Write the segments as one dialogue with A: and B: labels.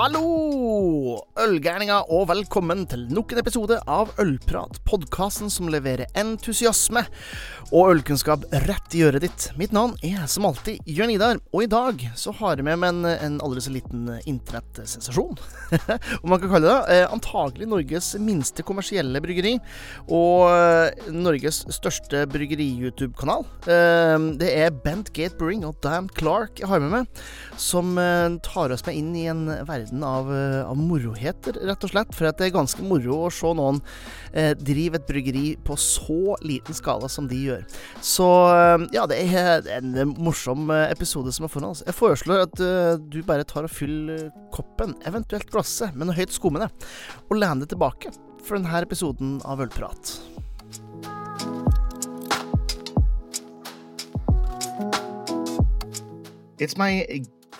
A: Hallo, ølgærninger, og velkommen til nok en episode av Ølprat. Podkasten som leverer entusiasme og ølkunnskap rett i øret ditt. Mitt navn er som alltid Jørn Idar, og i dag så har jeg med meg en, en aldri så liten internettsensasjon. Om man kan kalle det. Eh, antagelig Norges minste kommersielle bryggeri, og eh, Norges største bryggeri-YouTube-kanal. Eh, det er Bent Gate Brewing og Dan Clark jeg har med meg, som tar oss med inn i en verden av, eh, av moroheter, rett og slett. For det er ganske moro å se noen eh, drive et bryggeri på så liten skala som de gjør. Så eh, ja, det er en morsom eh, episode som er foran oss. Jeg foreslår at uh, du bare tar og fyller koppen, eventuelt glasset, med noe høyt skummende, og lener tilbake for denne episoden av Ølprat. It's my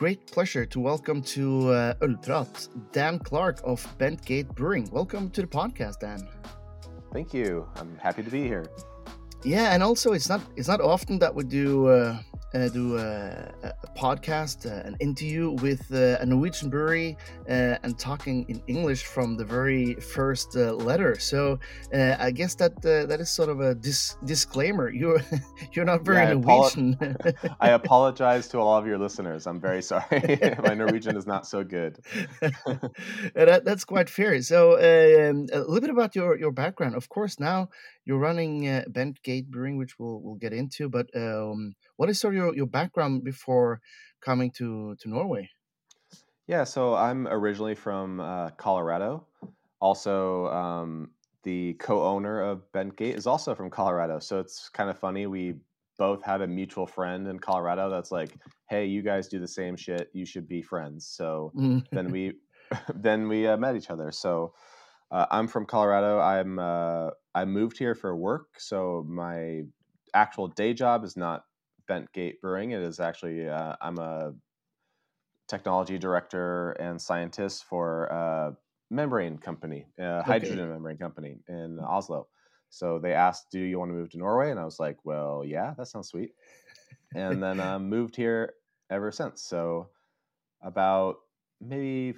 A: great pleasure to welcome to uh, Dan Clark of Bentgate Brewing. Welcome to the podcast, Dan.
B: Thank you. I'm happy to be here.
A: Yeah, and also it's not it's not often that we do uh, uh, do a, a podcast, uh, an interview with uh, a Norwegian brewery, uh, and talking in English from the very first uh, letter. So uh, I guess that uh, that is sort of a dis- disclaimer. You're you're not very
B: Yeah, I apolo-
A: Norwegian.
B: I apologize to all of your listeners. I'm very sorry. My Norwegian is not so good.
A: That, that's quite fair. So, um, a little bit about your, your background. Of course, now you're running uh, Bent Gate Brewing, which we'll we'll get into. But um, what is sort of your, your background before coming to, to Norway?
B: Yeah, so I'm originally from uh, Colorado. Also, um, the co-owner of Bentgate is also from Colorado. So it's kind of funny. We both had a mutual friend in Colorado that's like, "Hey, you guys do the same shit. You should be friends." So
A: Mm.
B: then we then we uh, met each other. So uh, I'm from Colorado. I'm uh, I moved here for work. So my actual day job is not Bent Gate Brewing. It is actually uh, I'm a technology director and scientist for a membrane company, a hydrogen membrane company in Oslo. So they asked, "Do you want to move to Norway?" And I was like, "Well, yeah, that sounds sweet." And then um, moved here ever since. So about maybe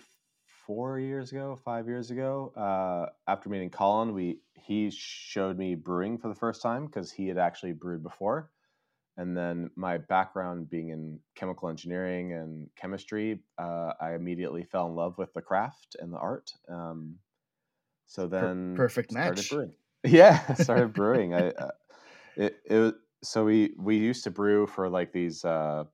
B: four years ago, five years ago, uh, after meeting Colin, we he showed me brewing for the first time because he had actually brewed before. And then my background being in chemical engineering and chemistry, uh, I immediately fell in love with the craft and the art. Um, so then
A: perfect
B: started
A: match.
B: brewing. Yeah, started brewing. I uh, it it was so we we used to brew for like these uh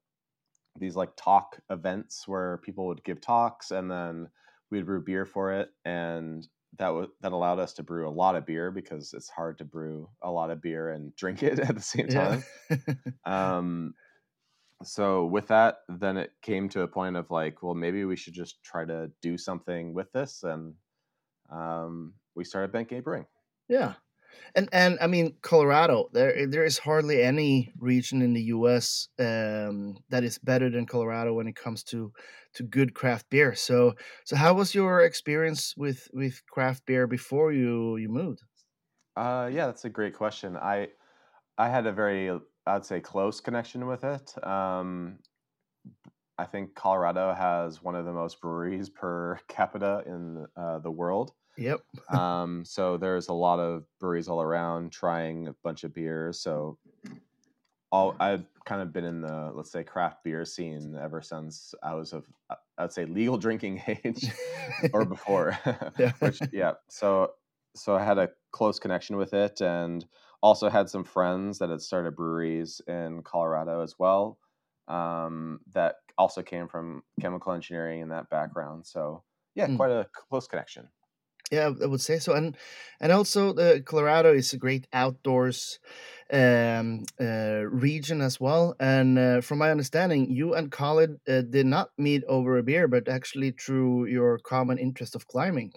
B: these like talk events where people would give talks and then we'd brew beer for it and that was that allowed us to brew a lot of beer because it's hard to brew a lot of beer and drink it at the same
A: Yeah.
B: time um so with that then it came to a point of like well maybe we should just try to do something with this and um we started Bentgate Brewing.
A: yeah. And and I mean Colorado, there there is hardly any region in the U.S. Um, that is better than Colorado when it comes to to good craft beer. So so how was your experience with with craft beer before you you moved?
B: Uh, yeah, that's a great question. I I had a very I'd say close connection with it. Um, I think Colorado has one of the most breweries per capita in uh, the world.
A: Yep.
B: Um, so there's a lot of breweries all around trying a bunch of beers. So all I've kind of been in the let's say craft beer scene ever since I was of uh, I'd say legal drinking age or before.
A: Yeah.
B: Which yeah, so so I had a close connection with it and also had some friends that had started breweries in Colorado as well. Um, that also came from chemical engineering and that background. So yeah,
A: Mm.
B: quite a close connection.
A: Yeah, I would say so, and and also the Colorado is a great outdoors um, uh, region as well. And uh, from my understanding, you and Colin uh, did not meet over a beer, but actually through your common interest of climbing.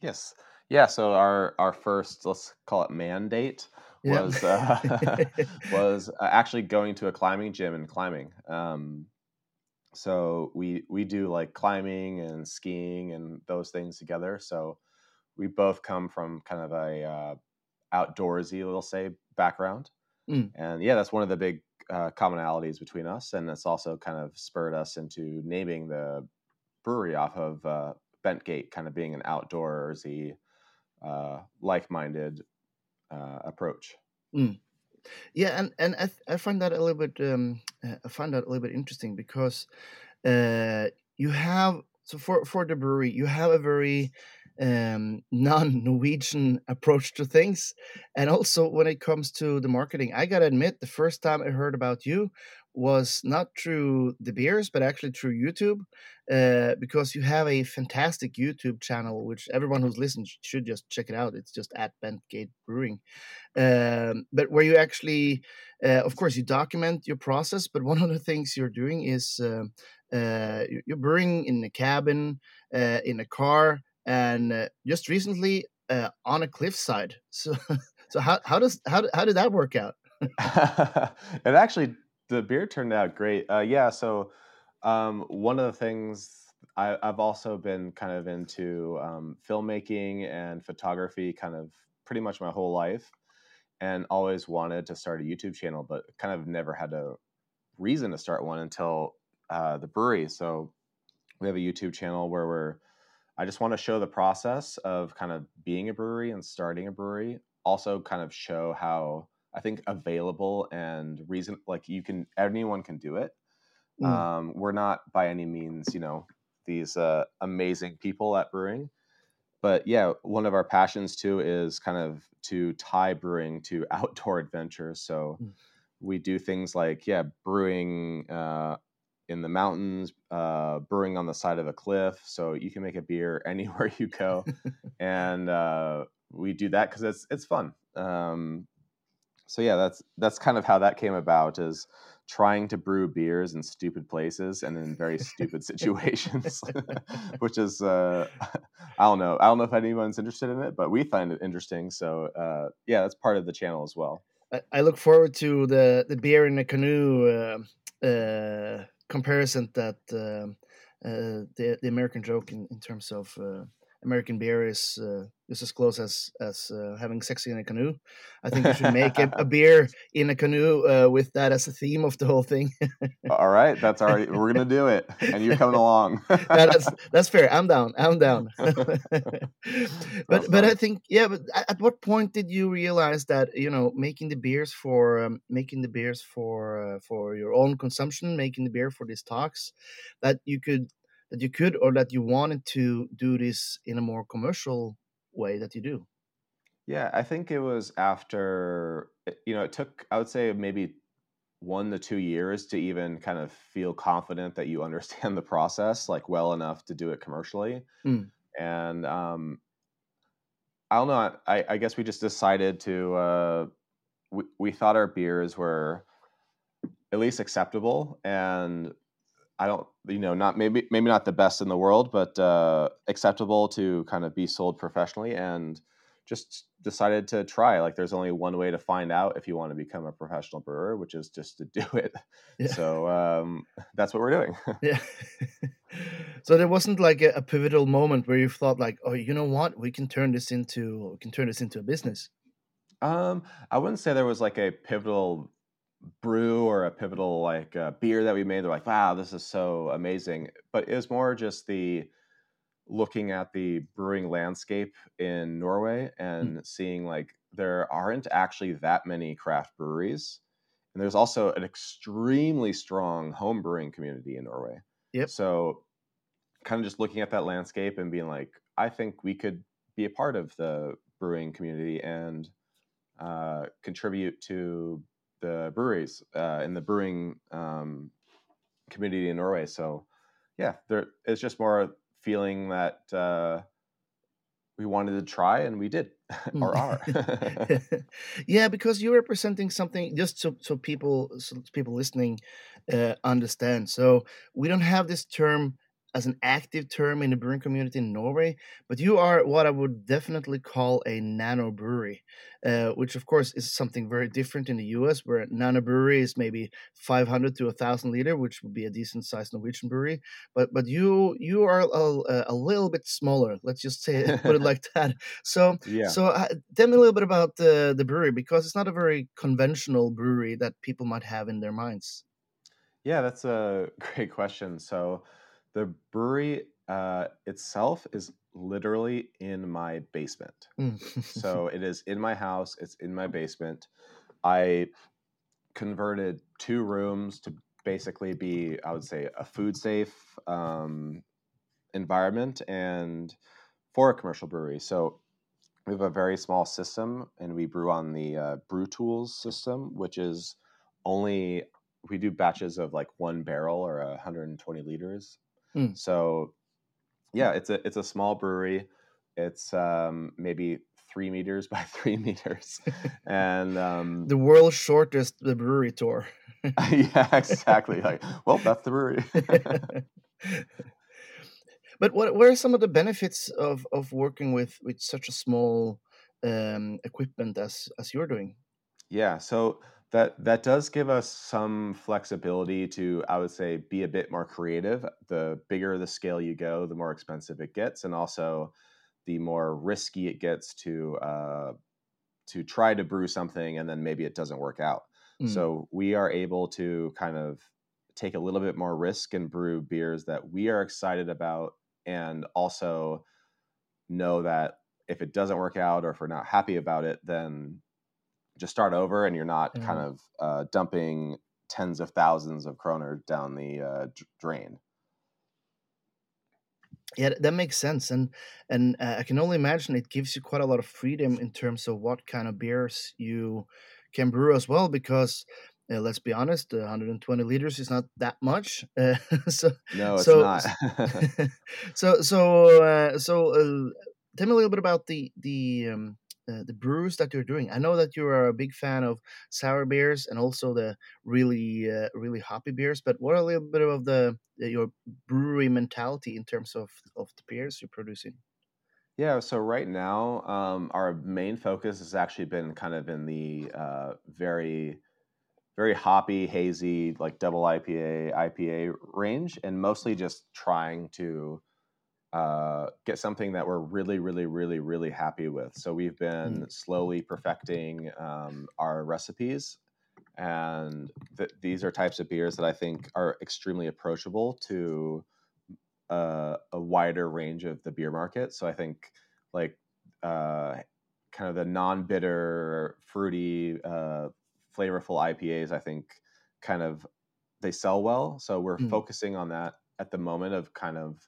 B: Yes. Yeah. So our our first let's call it mandate
A: Yeah.
B: was uh, was uh, actually going to a climbing gym and climbing. Um, so we we do like climbing and skiing and those things together. So we both come from kind of a uh, outdoorsy, we'll say, background.
A: Mm.
B: And yeah, that's one of the big uh, commonalities between us, and it's also kind of spurred us into naming the brewery off of uh, Bent Gate, kind of being an outdoorsy, uh, like-minded uh, approach.
A: Mm. Yeah, and and I, I find that a little bit um, uh, I find that a little bit interesting because uh, you have so for for the brewery you have a very um, non-Norwegian approach to things, and also when it comes to the marketing, I gotta admit the first time I heard about you was not through the beers, but actually through YouTube, uh, because you have a fantastic YouTube channel, which everyone who's listened should just check it out. It's just at Bentgate Brewing, um, but where you actually, uh, of course, you document your process. But one of the things you're doing is uh, uh you're brewing in a cabin, uh, in a car, and uh, just recently on a cliffside. So, so how how does how how did that work out?
B: it actually the beer turned out great. Uh, yeah, so um, one of the things I, have also been kind of into um, filmmaking and photography, kind of pretty much my whole life, and always wanted to start a YouTube channel, but kind of never had a reason to start one until uh, the brewery. So we have a YouTube channel where we're I just want to show the process of kind of being a brewery and starting a brewery. Also, kind of show how I think available and reason like you can anyone can do it. Mm. Um, we're not by any means, you know, these uh, amazing people at brewing, but yeah, one of our passions too is kind of to tie brewing to outdoor adventures. So mm. we do things like yeah, brewing uh, in the mountains, uh, brewing on the side of a cliff. So you can make a beer anywhere you go, and uh, we do that because it's it's fun. Um, so yeah, that's that's kind of how that came about is trying to brew beers in stupid places and in very stupid situations, which is uh, I don't know. I don't know if anyone's interested in it, but we find it interesting. So uh, yeah, that's part of the channel as well. I, look forward to the the beer in a canoe uh, uh comparison that um, uh, the the American joke in, in terms of uh, American beer is uh, is as close as as uh, having sex in a canoe. I think you should make a, a, beer in a canoe uh, with that as a theme of the whole thing. all right, that's all right. We're gonna do it, and you're coming along. that's that's fair. I'm down. I'm down. but but I think yeah. But at what point did you realize that you know making the beers for um, making the beers for uh, for your own consumption, making the beer for these talks, that you could that you could or that you wanted to do this in a more commercial way that you do? Yeah, I think it was after, eh, you know, it took, I would say, maybe one to two years to even kind of feel confident that you understand the process like well enough to do it commercially. Mm. And um, I don't know, I, I guess we just decided to, uh, we, we thought our beers were at least acceptable and I don't, you know, not maybe maybe not the best in the world, but uh, acceptable to kind of be sold professionally, and just decided to try. Like, there's only one way to find out if you want to become a professional brewer, which is just to do it. Yeah. So um, that's what we're doing. yeah. so there wasn't like a, a, pivotal moment where you thought, like, oh, you know what, we can turn this into we can turn this into a business. Um, I wouldn't say there was like a pivotal brew or a pivotal like uh, beer that we made they're like wow this is so amazing but it was more just the looking at the brewing landscape in norway hmm. and mm. seeing like there aren't actually that many craft breweries and there's also an extremely strong home brewing community in norway yep so kind of just looking at that landscape and being like i think we could be a part of the brewing community and uh, contribute to the breweries uh, in the brewing um, community in Norway. So, yeah, there it's just more feeling that uh, we wanted to try and we did or are. yeah, because you're representing something just so so people so people listening uh, understand. So we don't have this term as an active term in the brewing community in Norway, but you are what I would definitely call a nano brewery, uh, which of course is something very different in the US, where a nano brewery is maybe 500 to 1,000 liter, which would be a decent sized Norwegian brewery. But but you you are a, a little bit smaller. Let's just say put it like that. So yeah. So uh, tell me a little bit about the the brewery because it's not a very conventional brewery that people might have in their minds. Yeah, that's a great question. So the brewery uh, itself is literally in my basement.
A: Mm.
B: so it is in my house. It's in my basement. I converted two rooms to basically be, I would say, a food safe um, environment and for a commercial brewery. So we have a very small system, and we brew on the uh, Brew Tools system, which is only we do batches of like one barrel or 120 liters.
A: Mm.
B: So yeah, it's a it's a small brewery. It's um, maybe three meters by three meters, and um,
A: the world's shortest brewery tour.
B: yeah, exactly. Like, well, that's the brewery.
A: but what what are some of the benefits of of working with with such a small um, equipment as as you're doing?
B: Yeah, so that that does give us some flexibility to, I would say, be a bit more creative. The bigger the scale you go, the more expensive it gets, and also the more risky it gets to uh, to try to brew something and then maybe it doesn't work out. Mm. So we are able to kind of take a little bit more risk and brew beers that we are excited about and also know that if it doesn't work out or if we're not happy about it, then just start over and you're not mm. kind of uh, dumping tens of thousands of kroner down the uh, drain
A: yeah that makes sense and and uh, i can only imagine it gives you quite a lot of freedom in terms of what kind of beers you can brew as well because uh, let's be honest, uh, 120 liters is not that much. Uh, so
B: no, it's
A: so,
B: not.
A: so so uh, so uh, tell me a little bit about the the um, uh, the brews that you're doing. I know that you are a big fan of sour beers and also the really uh, really hoppy beers. But what a little bit of the uh, your brewery mentality in terms of of the beers you're producing?
B: Yeah, so right now, um, our main focus has actually been kind of in the uh, very, very hoppy, hazy, like double IPA, IPA range, and mostly just trying to uh, get something that we're really, really, really, really happy with. So we've been mm. slowly perfecting um, our recipes, and th- these are types of beers that I think are extremely approachable to uh, a wider range of the beer market. So I think like uh, kind of the non-bitter, fruity, uh, flavorful IPAs. I think kind of they sell well. So we're mm. focusing on that at the moment of kind of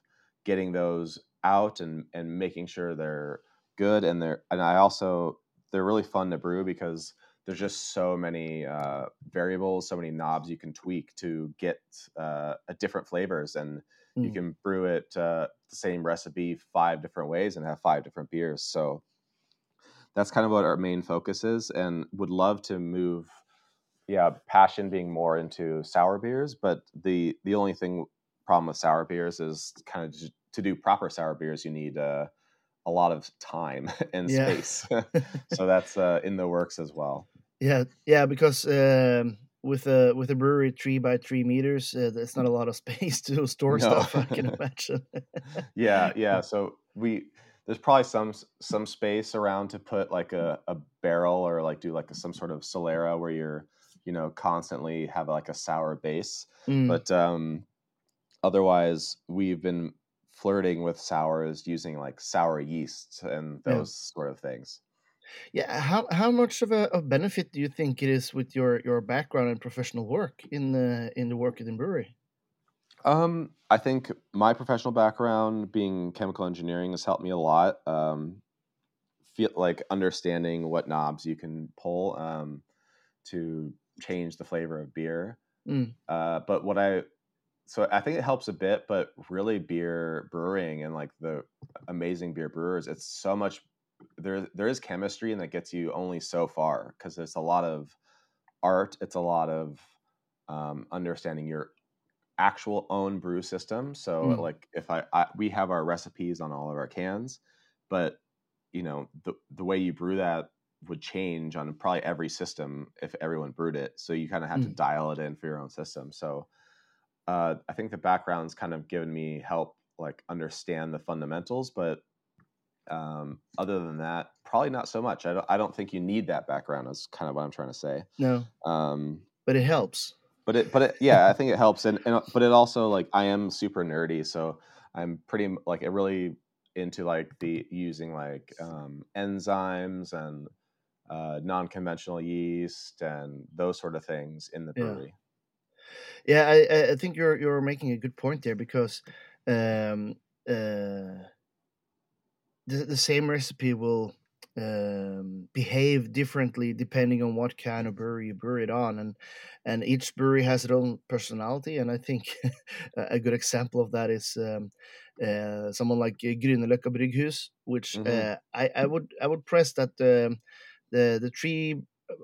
B: getting those out and and making sure they're good and they're and I also they're really fun to brew because there's just so many uh, variables, so many knobs you can tweak to get uh, different flavors, and mm. you can brew it uh, the same recipe five different ways and have five different beers. So that's kind of what our main focus is, and would love to move. Yeah, passion being more into sour beers, but the the only thing problem with sour beers is kind of to do proper sour beers, you need uh, a lot of time and yeah. space. so that's uh, in the works as well.
A: Yeah, yeah, because um, with a with a brewery three by three meters, uh, there's not a lot of space to store no. stuff. I can imagine.
B: yeah, yeah. So we there's probably some some space around to put like a, a barrel or like do like a, some sort of solera where you're you know constantly have like a sour base, mm. but um otherwise we've been flirting with sours using like sour yeasts and those yeah. sort of things
A: yeah how how much of a of benefit do you think it is with your your background and professional work in the in the work in the brewery
B: um i think my professional background being chemical engineering has helped me a lot um feel like understanding what knobs you can pull um to change the flavor of beer mm. uh, but what I so I think it helps a bit, but really beer brewing and like the amazing beer brewers, it's so much there there is chemistry and that gets you only so far because it's a lot of art, it's a lot of um, understanding your actual own brew system. So mm. like if I, I we have our recipes on all of our cans, but you know the the way you brew that would change on probably every system if everyone brewed it. So you kind of have mm. to dial it in for your own system. So uh, I think the background's kind of given me help like understand the fundamentals, but um, other than that, probably not so much. I don't, I don't think you need that background. Is kind of what I'm trying to say.
A: No. Um, but it helps.
B: but it but it, yeah, I think it helps, and, and but it also like I am super nerdy, so I'm pretty like it really into like the using like um, enzymes and uh, non-conventional yeast and those sort of things in the brewery.
A: Yeah, I, I- think you're you're making a good point there because um, uh, the the same recipe will um, behave differently depending on what kind of brewery you brew it on, and and each brewery has its own personality. And I think a good example of that is um, uh, someone like Grünerløkka Brygghus, which
B: Mhm.
A: uh, I I would I would press that um, the the three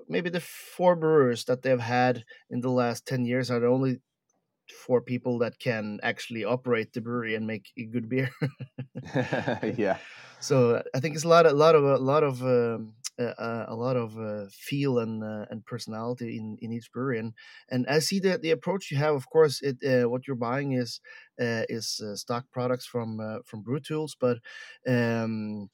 A: maybe the four brewers that they've had in the last 10 years are the only four people that can actually operate the brewery and make a good beer.
B: yeah,
A: so I think it's a lot, a lot of a lot of um, uh, uh, a lot of uh, feel and uh, and personality in, in each brewery. And and I see that the approach you have, of course, it uh, what you're buying is uh, is uh, stock products from uh, from Brew Tools, but um,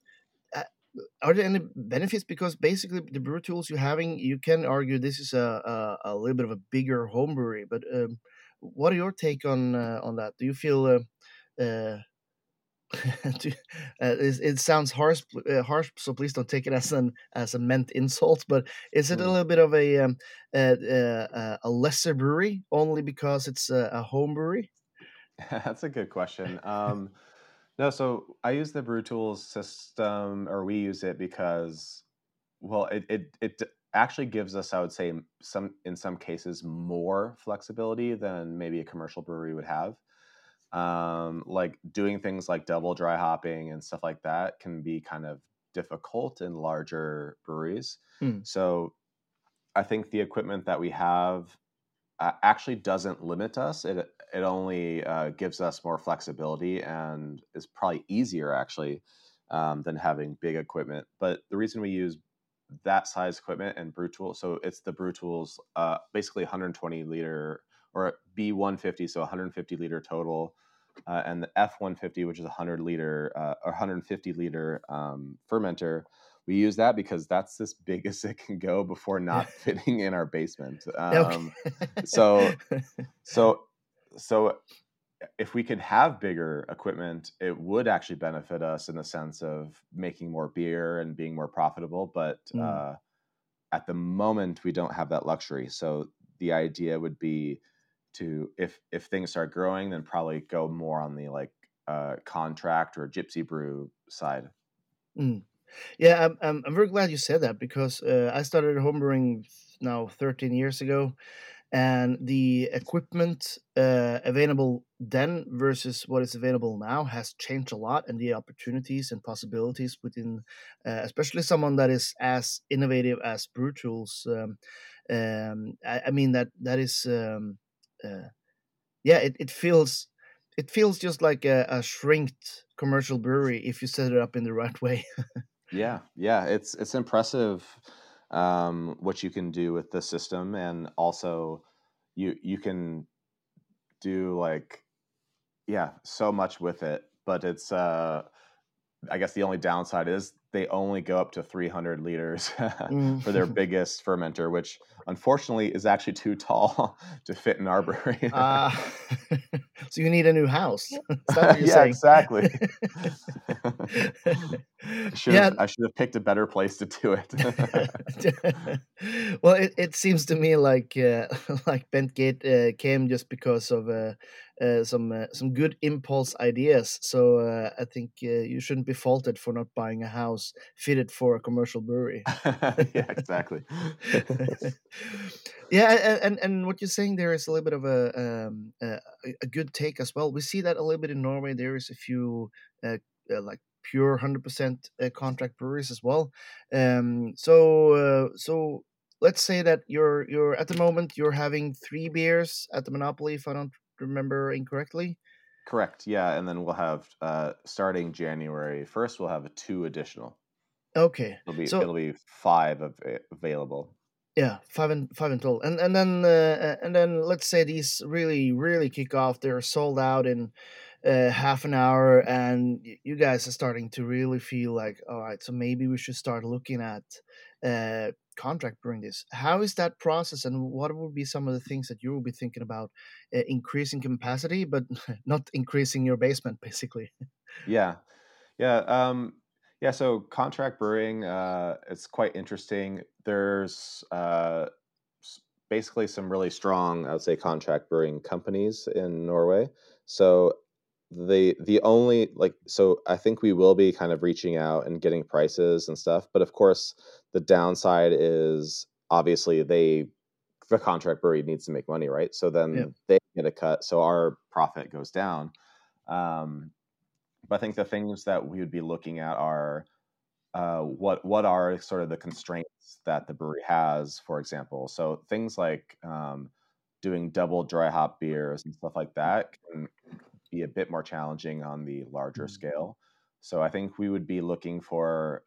A: are there any benefits? Because basically, the brew tools you're having, you can argue this is a a, a little bit of a bigger home brewery. But um, what are your take on uh, on that? Do you feel uh, uh, do, uh, it, it sounds harsh, uh, harsh, so please don't take it as an as a meant insult. But is it a
B: Mm.
A: little bit of a um, uh, uh, a lesser brewery only because it's a, a home brewery?
B: that's a good question. Um, no, so I use the Brew Tools system, or we use it because, well, it it it actually gives us, I would say, some in some cases more flexibility than maybe a commercial brewery would have. Um, like doing things like double dry hopping and stuff like that can be kind of difficult in larger breweries.
A: Mm.
B: So I think the equipment that we have uh, actually doesn't limit us. It it only uh, gives us more flexibility and is probably easier actually um, than having big equipment. But the reason we use that size equipment and Brew Tool, so it's the Brew Tools, uh, basically 120 liter or B150, so 150 liter total, uh, and the F150, which is 100 liter uh, or 150 liter um, fermenter. We use that because that's as big as it can go before not fitting in our basement. Um, so so so if we could have bigger equipment it would actually benefit us in the sense of making more beer and being more profitable but
A: Mm.
B: uh, at the moment we don't have that luxury so the idea would be to if if things start growing then probably go more on the like uh, contract or gypsy brew side
A: Mm. Yeah, I'm, I'm I'm very glad you said that because uh, I started homebrewing now 13 years ago, and the equipment uh, available then versus what is available now has changed a lot, and the opportunities and possibilities within, uh, especially someone that is as innovative as Brew Tools. Um, um, I, I mean that that is, um, uh, yeah, it, it feels. It feels just like a, a shrinked commercial brewery if you set it up in the right way.
B: Yeah, yeah, it's it's impressive um, what you can do with the system, and also you you can do like yeah so much with it. But it's uh, I guess the only downside is they only go up to 300 liters
A: Mm.
B: for their biggest fermenter, which unfortunately is actually too tall to fit in our brewery.
A: Ah, so you need a new house. Is that what you're
B: yeah,
A: saying?
B: exactly. I should
A: yeah.
B: have I should have picked a better place to do it.
A: well, it, it seems to me like uh, like Bentgate uh, came just because of uh, uh, some uh, some good impulse ideas. So uh, I think uh, you shouldn't be faulted for not buying a house fitted for a commercial brewery.
B: yeah, exactly.
A: yeah, and and what you're saying there is a little bit of a um, a, a- a good take as well. We see that a little bit in Norway. There is a few uh, uh, like pure hundred percent uh, contract breweries as well. Um, so uh, so let's say that you're you're at the moment you're having three beers at the Monopoly, if I don't remember incorrectly.
B: Correct. Yeah, and then we'll have uh, starting January first. We'll have a two additional.
A: Okay,
B: It'll be
A: so
B: it'll be five av- available.
A: Yeah, five and five and total, and and then uh, and then let's say these really really kick off. They're sold out in uh, half an hour, and you guys are starting to really feel like, all right, so maybe we should start looking at uh, contract brewing this. How is that process, and what would be some of the things that you will be thinking about uh, increasing capacity, but not increasing your basement, basically?
B: Yeah, yeah, um, yeah. So contract brewing, uh, it's quite interesting. There's uh, basically some really strong, I would say, contract brewing companies in Norway. So the the only like so I think we will be kind of reaching out and getting prices and stuff, but of course the downside is obviously they the contract brewery needs to make money, right? So then yep. they get a cut, so our profit goes down. Um, but I think the things that we would be looking at are uh, what what are sort of the constraints that the brewery has, for example. So things like um, doing double dry hop beers and stuff like that can be a bit more challenging on the larger mm-hmm. scale. So I think we would be looking for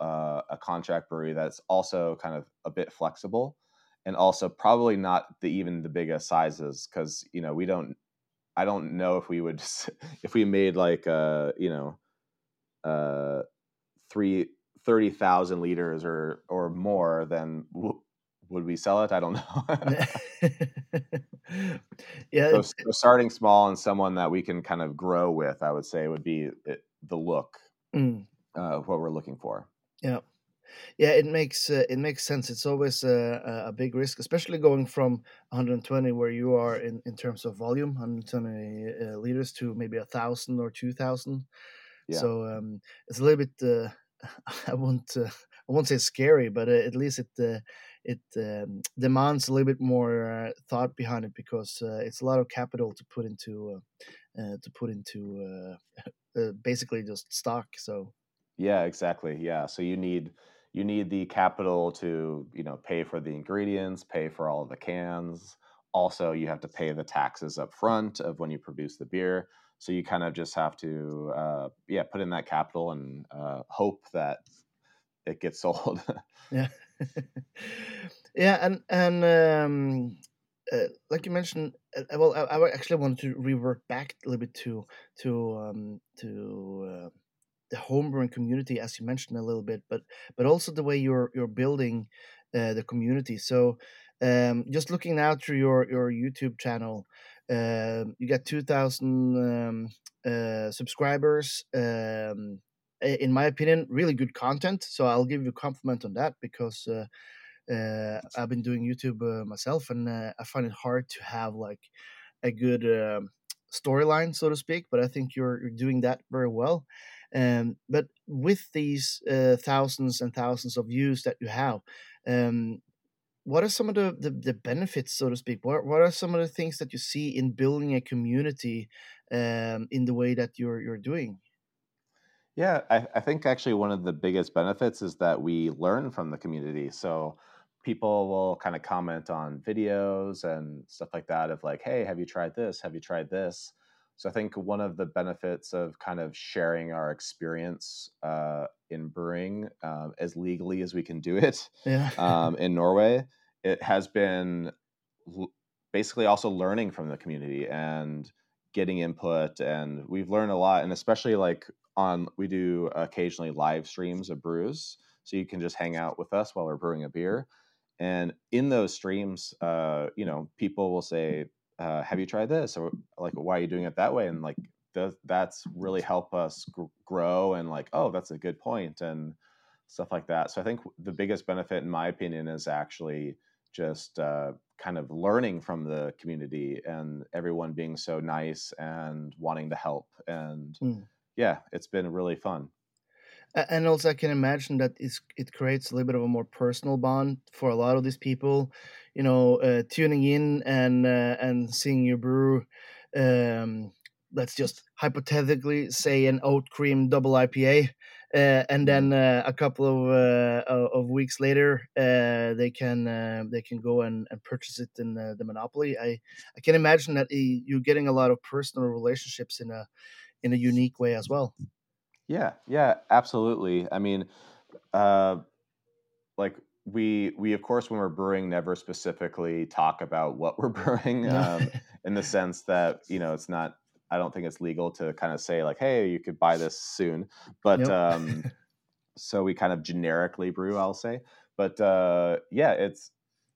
B: uh, a contract brewery that's also kind of a bit flexible, and also probably not the even the biggest sizes because you know we don't. I don't know if we would if we made like uh you know uh three thirty thousand liters or or more, then would we sell it? I don't know.
A: yeah,
B: so, so, starting small and someone that we can kind of grow with, I would say, would be it, the look mm. uh, what we're looking for.
A: Yeah, yeah, it makes uh, it makes sense. It's always a, a big risk, especially going from 120 where you are in, in terms of volume, 120 uh, liters to maybe a thousand or two thousand. Yeah. So um, it's a little bit. Uh, I won't. Uh, I won't say scary, but uh, at least it uh, it um, demands a little bit more thought behind it because it's a lot of capital to put into to put into basically just stock. So
B: yeah, exactly. Yeah, so you need you need the capital to you know pay for the ingredients, pay for all of the cans. Also, you have to pay the taxes up front of when you produce the beer so you kind of just have to uh, yeah put in that capital and uh, hope that it gets sold
A: yeah yeah and and um, uh, like you mentioned uh, well I, I, actually wanted to revert back a little bit to to um, to uh, the homebrewing community as you mentioned a little bit but but also the way you're you're building uh, the community so um, just looking now through your your youtube channel um, you got 2,000 um, uh, subscribers. Um, in my opinion, really good content. So I'll give you a compliment on that because uh, uh, I've been doing YouTube uh, myself, and uh, I find it hard to have like a good um, storyline, so to speak. But I think you're you're doing that very well. Um, but with these uh, thousands and thousands of views that you have, um, what are some of the, the, the, benefits, so to speak? What, what are some of the things that you see in building a community um, in the way that you're, you're doing?
B: Yeah, I, I think actually one of the biggest benefits is that we learn from the community. So people will kind of comment on videos and stuff like that of like, hey, have you tried this? Have you tried this? So I think one of the benefits of kind of sharing our experience uh, in brewing um, as legally as we can do it yeah. um, in Norway, it has been l- basically also learning from the community and getting input. And we've learned a lot, and especially like on we do occasionally live streams of brews, so you can just hang out with us while we're brewing a beer. And in those streams, uh, you know, people will say, uh, "Have you tried this?" or like, "Why are you doing it that way?" And like, that's really help us gr- grow and like oh that's a good point and stuff like that so i think the biggest benefit in my opinion is actually just uh, kind of learning from the community and everyone being so nice and wanting to help and mm. Yeah it's been really fun
A: and also i can imagine that it creates a little bit of a more personal bond for a lot of these people you know uh, tuning in and uh, and seeing your brew um, let's just hypothetically say an oat cream double IPA, uh, and then mm-hmm. uh, a couple of uh, of weeks later, uh, they can uh, they can go and, and purchase it in the, the monopoly. I I can imagine that you're getting a lot of personal relationships in a in a unique way as well.
B: Yeah, yeah, absolutely. I mean, uh, like we we of course when we're brewing never specifically talk about what we're brewing um, in the sense that you know it's not I don't think it's legal to kind of say like, hey, you could buy this soon. But yep. um, so we kind of generically brew, I'll say. but uh, yeah, it's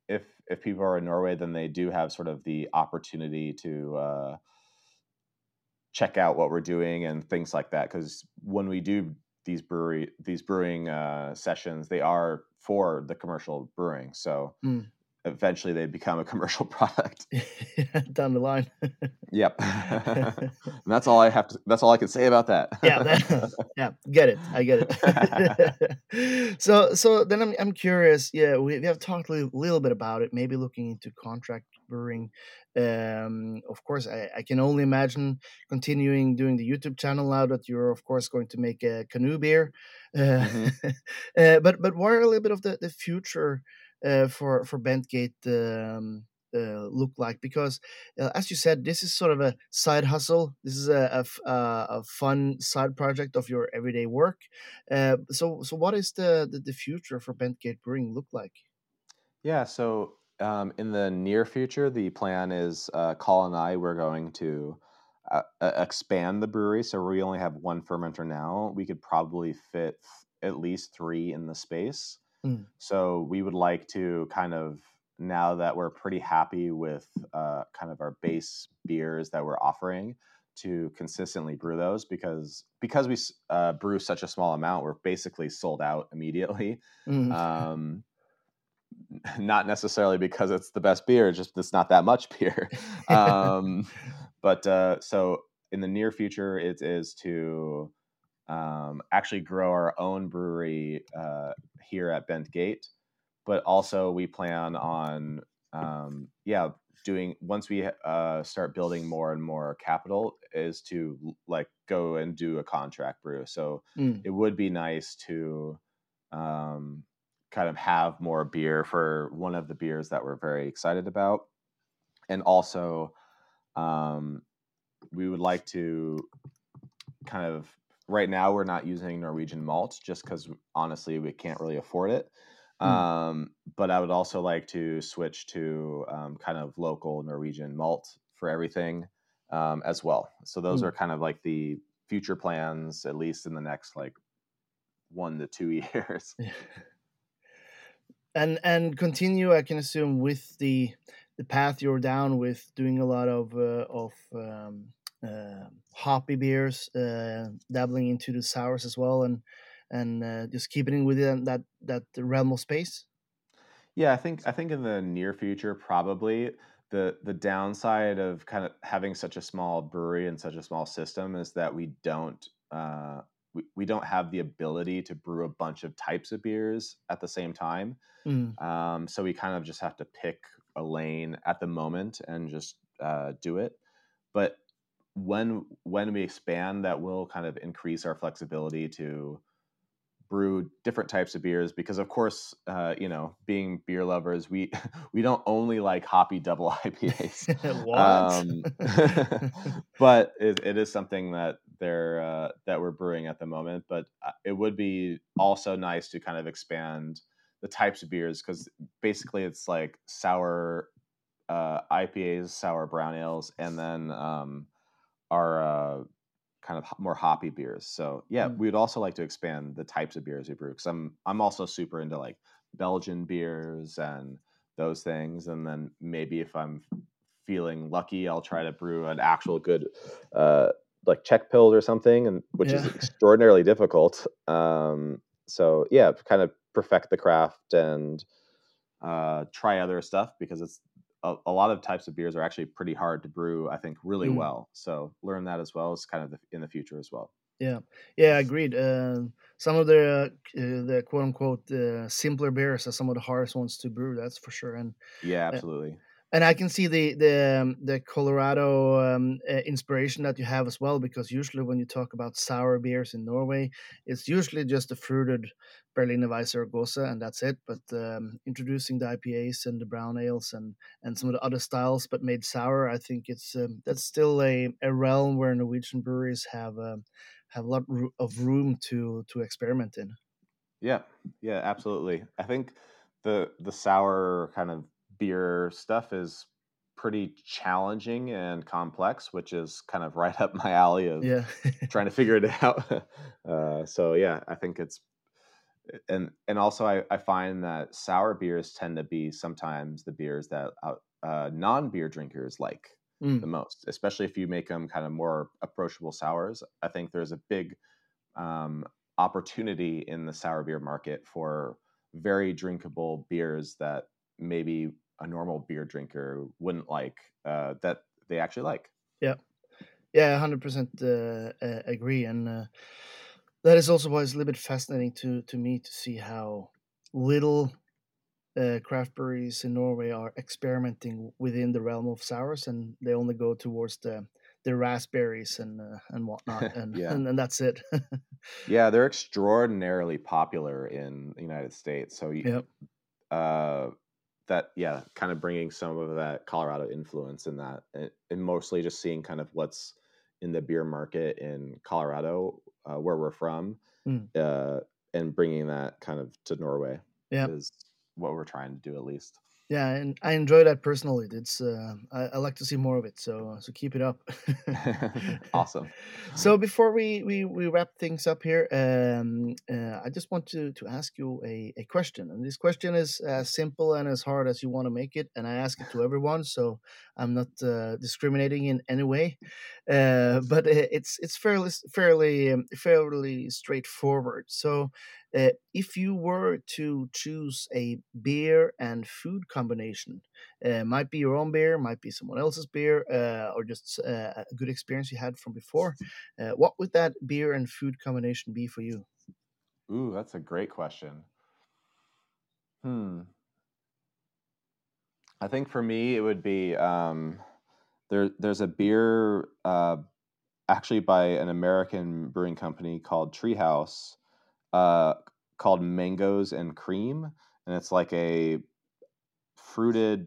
B: if if people are in Norway, then they do have sort of the opportunity to uh, check out what we're doing and things like that. Because when we do these brewery these brewing uh, sessions, they are for the commercial brewing. So
A: Mm.
B: Eventually they become a commercial product.
A: Down the line.
B: yep. and that's all I have to. That's all I can say about that.
A: yeah, that, yeah, get it. I get it. so, so then I'm I'm curious. Yeah, we, we have talked a little, little bit about it. Maybe looking into contract brewing. Um, of course, I, I can only imagine continuing doing the YouTube channel now that you're of course going to make a canoe beer. Uh, uh, but but what are a little bit of the the future uh, for for Bentgate? Um, uh, look like because uh, as you said this is sort of a side hustle this is a, a, uh, a fun side project of your everyday work uh, so so what is the, the the future for bentgate brewing look like
B: Yeah, so um, in the near future, the plan is uh, Colin and I, we're going to expand the brewery. So we only have one fermenter now. We could probably fit at least three in the space.
A: Mm.
B: So we would like to kind of, now that we're pretty happy with uh, kind of our base beers that we're offering, to consistently brew those because because we uh, brew such a small amount, we're basically sold out immediately
A: Mm.
B: um, not necessarily because it's the best beer, just it's not that much beer. um, but uh, so in the near future, it is to um, actually grow our own brewery uh, here at Bent Gate. But also, we plan on, um, yeah, doing once we uh, start building more and more capital, is to like go and do a contract brew. So
A: Mm.
B: it would be nice to um, kind of have more beer for one of the beers that we're very excited about. And also, um, we would like to kind of, right now, we're not using Norwegian malt just because honestly, we can't really afford it.
A: Mm.
B: Um, but I would also like to switch to um, kind of local Norwegian malt for everything um, as well. So those
A: Mm.
B: are kind of like the future plans, at least in the next like one to two years.
A: and and continue i can assume with the the path you're down with doing a lot of uh, of um, uh, hoppy beers uh, dabbling into the sours as well and and uh, just keeping it within that that realm of space
B: Yeah, I think I think in the near future, probably the the downside of kind of having such a small brewery and such a small system is that we don't uh, we, we don't have the ability to brew a bunch of types of beers at the same time.
A: Mm,
B: Um, so we kind of just have to pick a lane at the moment and just uh, do it. But when when we expand, that will kind of increase our flexibility to brew different types of beers because of course uh, you know being beer lovers we we don't only like hoppy double ipas um, but it, it is something that they're uh, that we're brewing at the moment but uh, it would be also nice to kind of expand the types of beers because basically it's like sour uh, ipas sour brown ales and then um, our uh, kind of more hoppy beers. So yeah,
A: Mm.
B: we'd also like to expand the types of beers we brew because I'm I'm also super into like Belgian beers and those things. And then maybe if I'm feeling lucky, I'll try to brew an actual good uh, like Czech pils or something, and which is extraordinarily difficult. Um, so yeah, kind of perfect the craft and uh, try other stuff because it's a, a lot of types of beers are actually pretty hard to brew. I think really
A: Mm.
B: well. So learn that as well as kind of the, in the future as well.
A: Yeah, yeah, agreed. Uh, some of the uh, the quote unquote uh, simpler beers are some of the hardest ones to brew. That's for sure. And
B: Yeah,
A: Uh,
B: absolutely.
A: And I can see the the um, the Colorado um, uh, inspiration that you have as well, because usually when you talk about sour beers in Norway, it's usually just the fruited Berliner Weisse or Gose, and that's it. But um, introducing the IPAs and the brown ales and and some of the other styles, but made sour, I think it's um, that's still a, a realm where Norwegian breweries have um, have a lot of room to to experiment in.
B: Yeah, yeah, absolutely. I think the the sour kind of beer stuff is pretty challenging and complex, which is kind of right up my alley of
A: Yeah,
B: trying to figure it out. uh, so yeah, I think it's and and also I, I find that sour beers tend to be sometimes the beers that uh, non beer drinkers like
A: Mm.
B: the most, especially if you make them kind of more approachable sours. I think there's a big um, opportunity in the sour beer market for very drinkable beers that maybe a normal beer drinker wouldn't like uh, that they actually like.
A: Yeah, yeah, hundred percent uh, agree, and uh, that is also why it's a little bit fascinating to to me to see how little uh, craft breweries in Norway are experimenting within the realm of sours, and they only go towards the the raspberries and uh, and whatnot, and,
B: Yeah.
A: and and that's it.
B: Yeah, they're extraordinarily popular in the United States. So you,
A: yep.
B: uh, that yeah, kind of bringing some of that Colorado influence in that, and, and mostly just seeing kind of what's in the beer market in Colorado, uh, where we're from,
A: Mm.
B: uh, and bringing that kind of to Norway
A: Yep.
B: is what we're trying to do at least.
A: Yeah, and I enjoy that personally. It's uh, I, I like to see more of it, so so keep it up.
B: awesome.
A: So before we, we, we wrap things up here, um, uh, I just want to, to ask you a, a question. And this question is as simple and as hard as you want to make it. And I ask it to everyone, so I'm not uh, discriminating in any way. Uh, but uh, it's it's fairly fairly um, fairly straightforward. So if you were to choose a beer and food combination, uh, might be your own beer, might be someone else's beer, uh, or just uh, a good experience you had from before. Uh, what would that beer and food combination be for you?
B: Ooh, that's a great question. Hmm. I think for me it would be um, there. There's a beer uh, actually by an American brewing company called Treehouse uh, called Mangoes and Cream, and it's like a fruited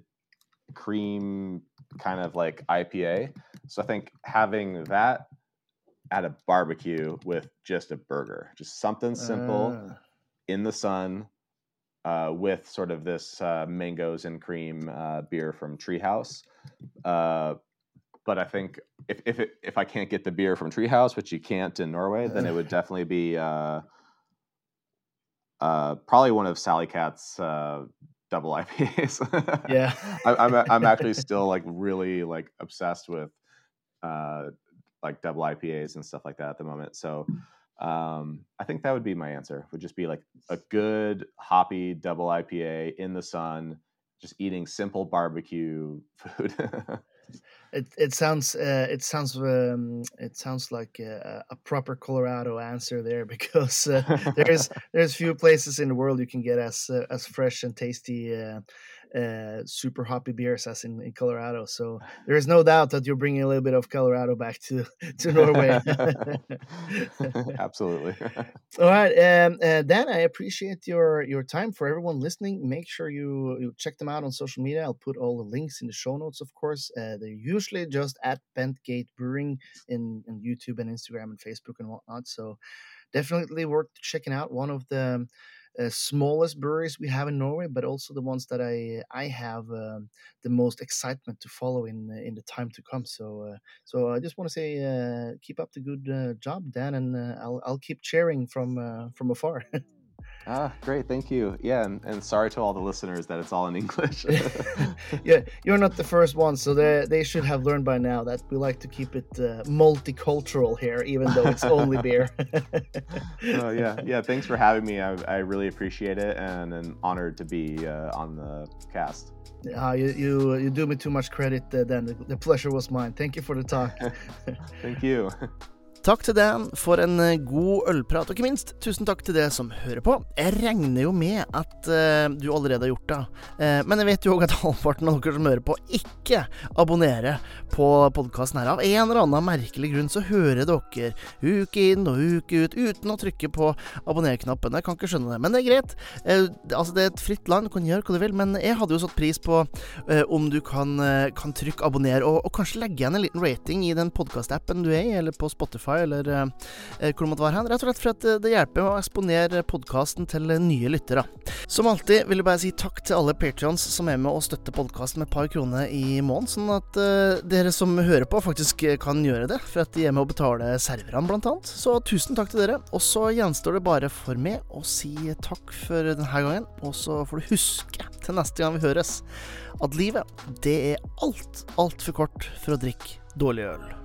B: cream kind of like IPA. So I think having that at a barbecue with just a burger, just something simple
A: Ah,
B: in the sun uh, with sort of this uh, mangoes and cream uh, beer from Treehouse. Uh, but I think if if it, if I can't get the beer from Treehouse, which you can't in Norway, then it would definitely be uh, probably one of Salikatt's uh, double IPAs.
A: Yeah.
B: I, I'm I'm actually still like really like obsessed with uh, like double IPAs and stuff like that at the moment. So um, I think that would be my answer. Would just be like a good hoppy double IPA in the sun, just eating simple barbecue food.
A: it it sounds uh, it sounds um, it sounds like a, a proper Colorado answer there because uh, there's there's few places in the world you can get as uh, as fresh and tasty uh, super hoppy beers as in, in Colorado. So there is no doubt that you're bringing a little bit of Colorado back to to Norway.
B: Absolutely.
A: All right, um, uh, Dan, I appreciate your your time. For everyone listening, make sure you, you check them out on social media. I'll put all the links in the show notes, of course. Uh, they're usually just at Bentgate Brewing in, in YouTube and Instagram and Facebook and whatnot. So definitely worth checking out. One of the uh, smallest breweries we have in Norway, but also the ones that I I have um, the most excitement to follow in in the time to come. So uh, so I just want to say uh, keep up the good uh, job, Dan, and uh, I'll I'll keep cheering from uh, from afar.
B: ah, great. Thank you. Yeah, and, and sorry to all the listeners that it's all in English.
A: yeah, you're not the first one, so they they should have learned by now that we like to keep it uh, multicultural here, even though it's only beer.
B: oh yeah, yeah. Thanks for having me. I, I really appreciate it, and an honored to be uh, on the cast.
A: Ah, you, you you do me too much credit, uh, Dan. The, the pleasure was mine. Thank you for the talk.
B: Thank you.
A: Takk til Dan for en eh, god ølprat, og ikke minst tusen takk til deg som hører på. Jeg regner jo med at uh, du allerede har gjort det, uh, men jeg vet jo òg at halvparten av dere som hører på, ikke abonnerer på podkasten her. Av en eller annen merkelig grunn så hører dere uke inn og uke ut uten å trykke på abonner-knappen. Jeg kan ikke skjønne det, men det er greit. Uh, altså, det er et fritt land, du kan gjøre hva du vil, men jeg hadde jo satt pris på om du kan, kan trykke abonner, og, og kanskje legge igjen en liten rating i den podkastappen du er i, eller på Spotify Spotify eller eh, hvor det måtte være hen. Rett og slett for at det hjelper med å eksponere podkasten til nye lyttere. Som alltid vil jeg bare si takk til alle patrions som er med og støtter podkasten med et par kroner i måneden, sånn at dere som hører på, faktisk kan gjøre det. For at de er med å betale serverne, blant annet. Så tusen takk til dere. Og så gjenstår det bare for meg å si takk for denne gangen. Og så får du huske til neste gang vi høres, at livet, det er alt, altfor kort for å drikke dårlig øl.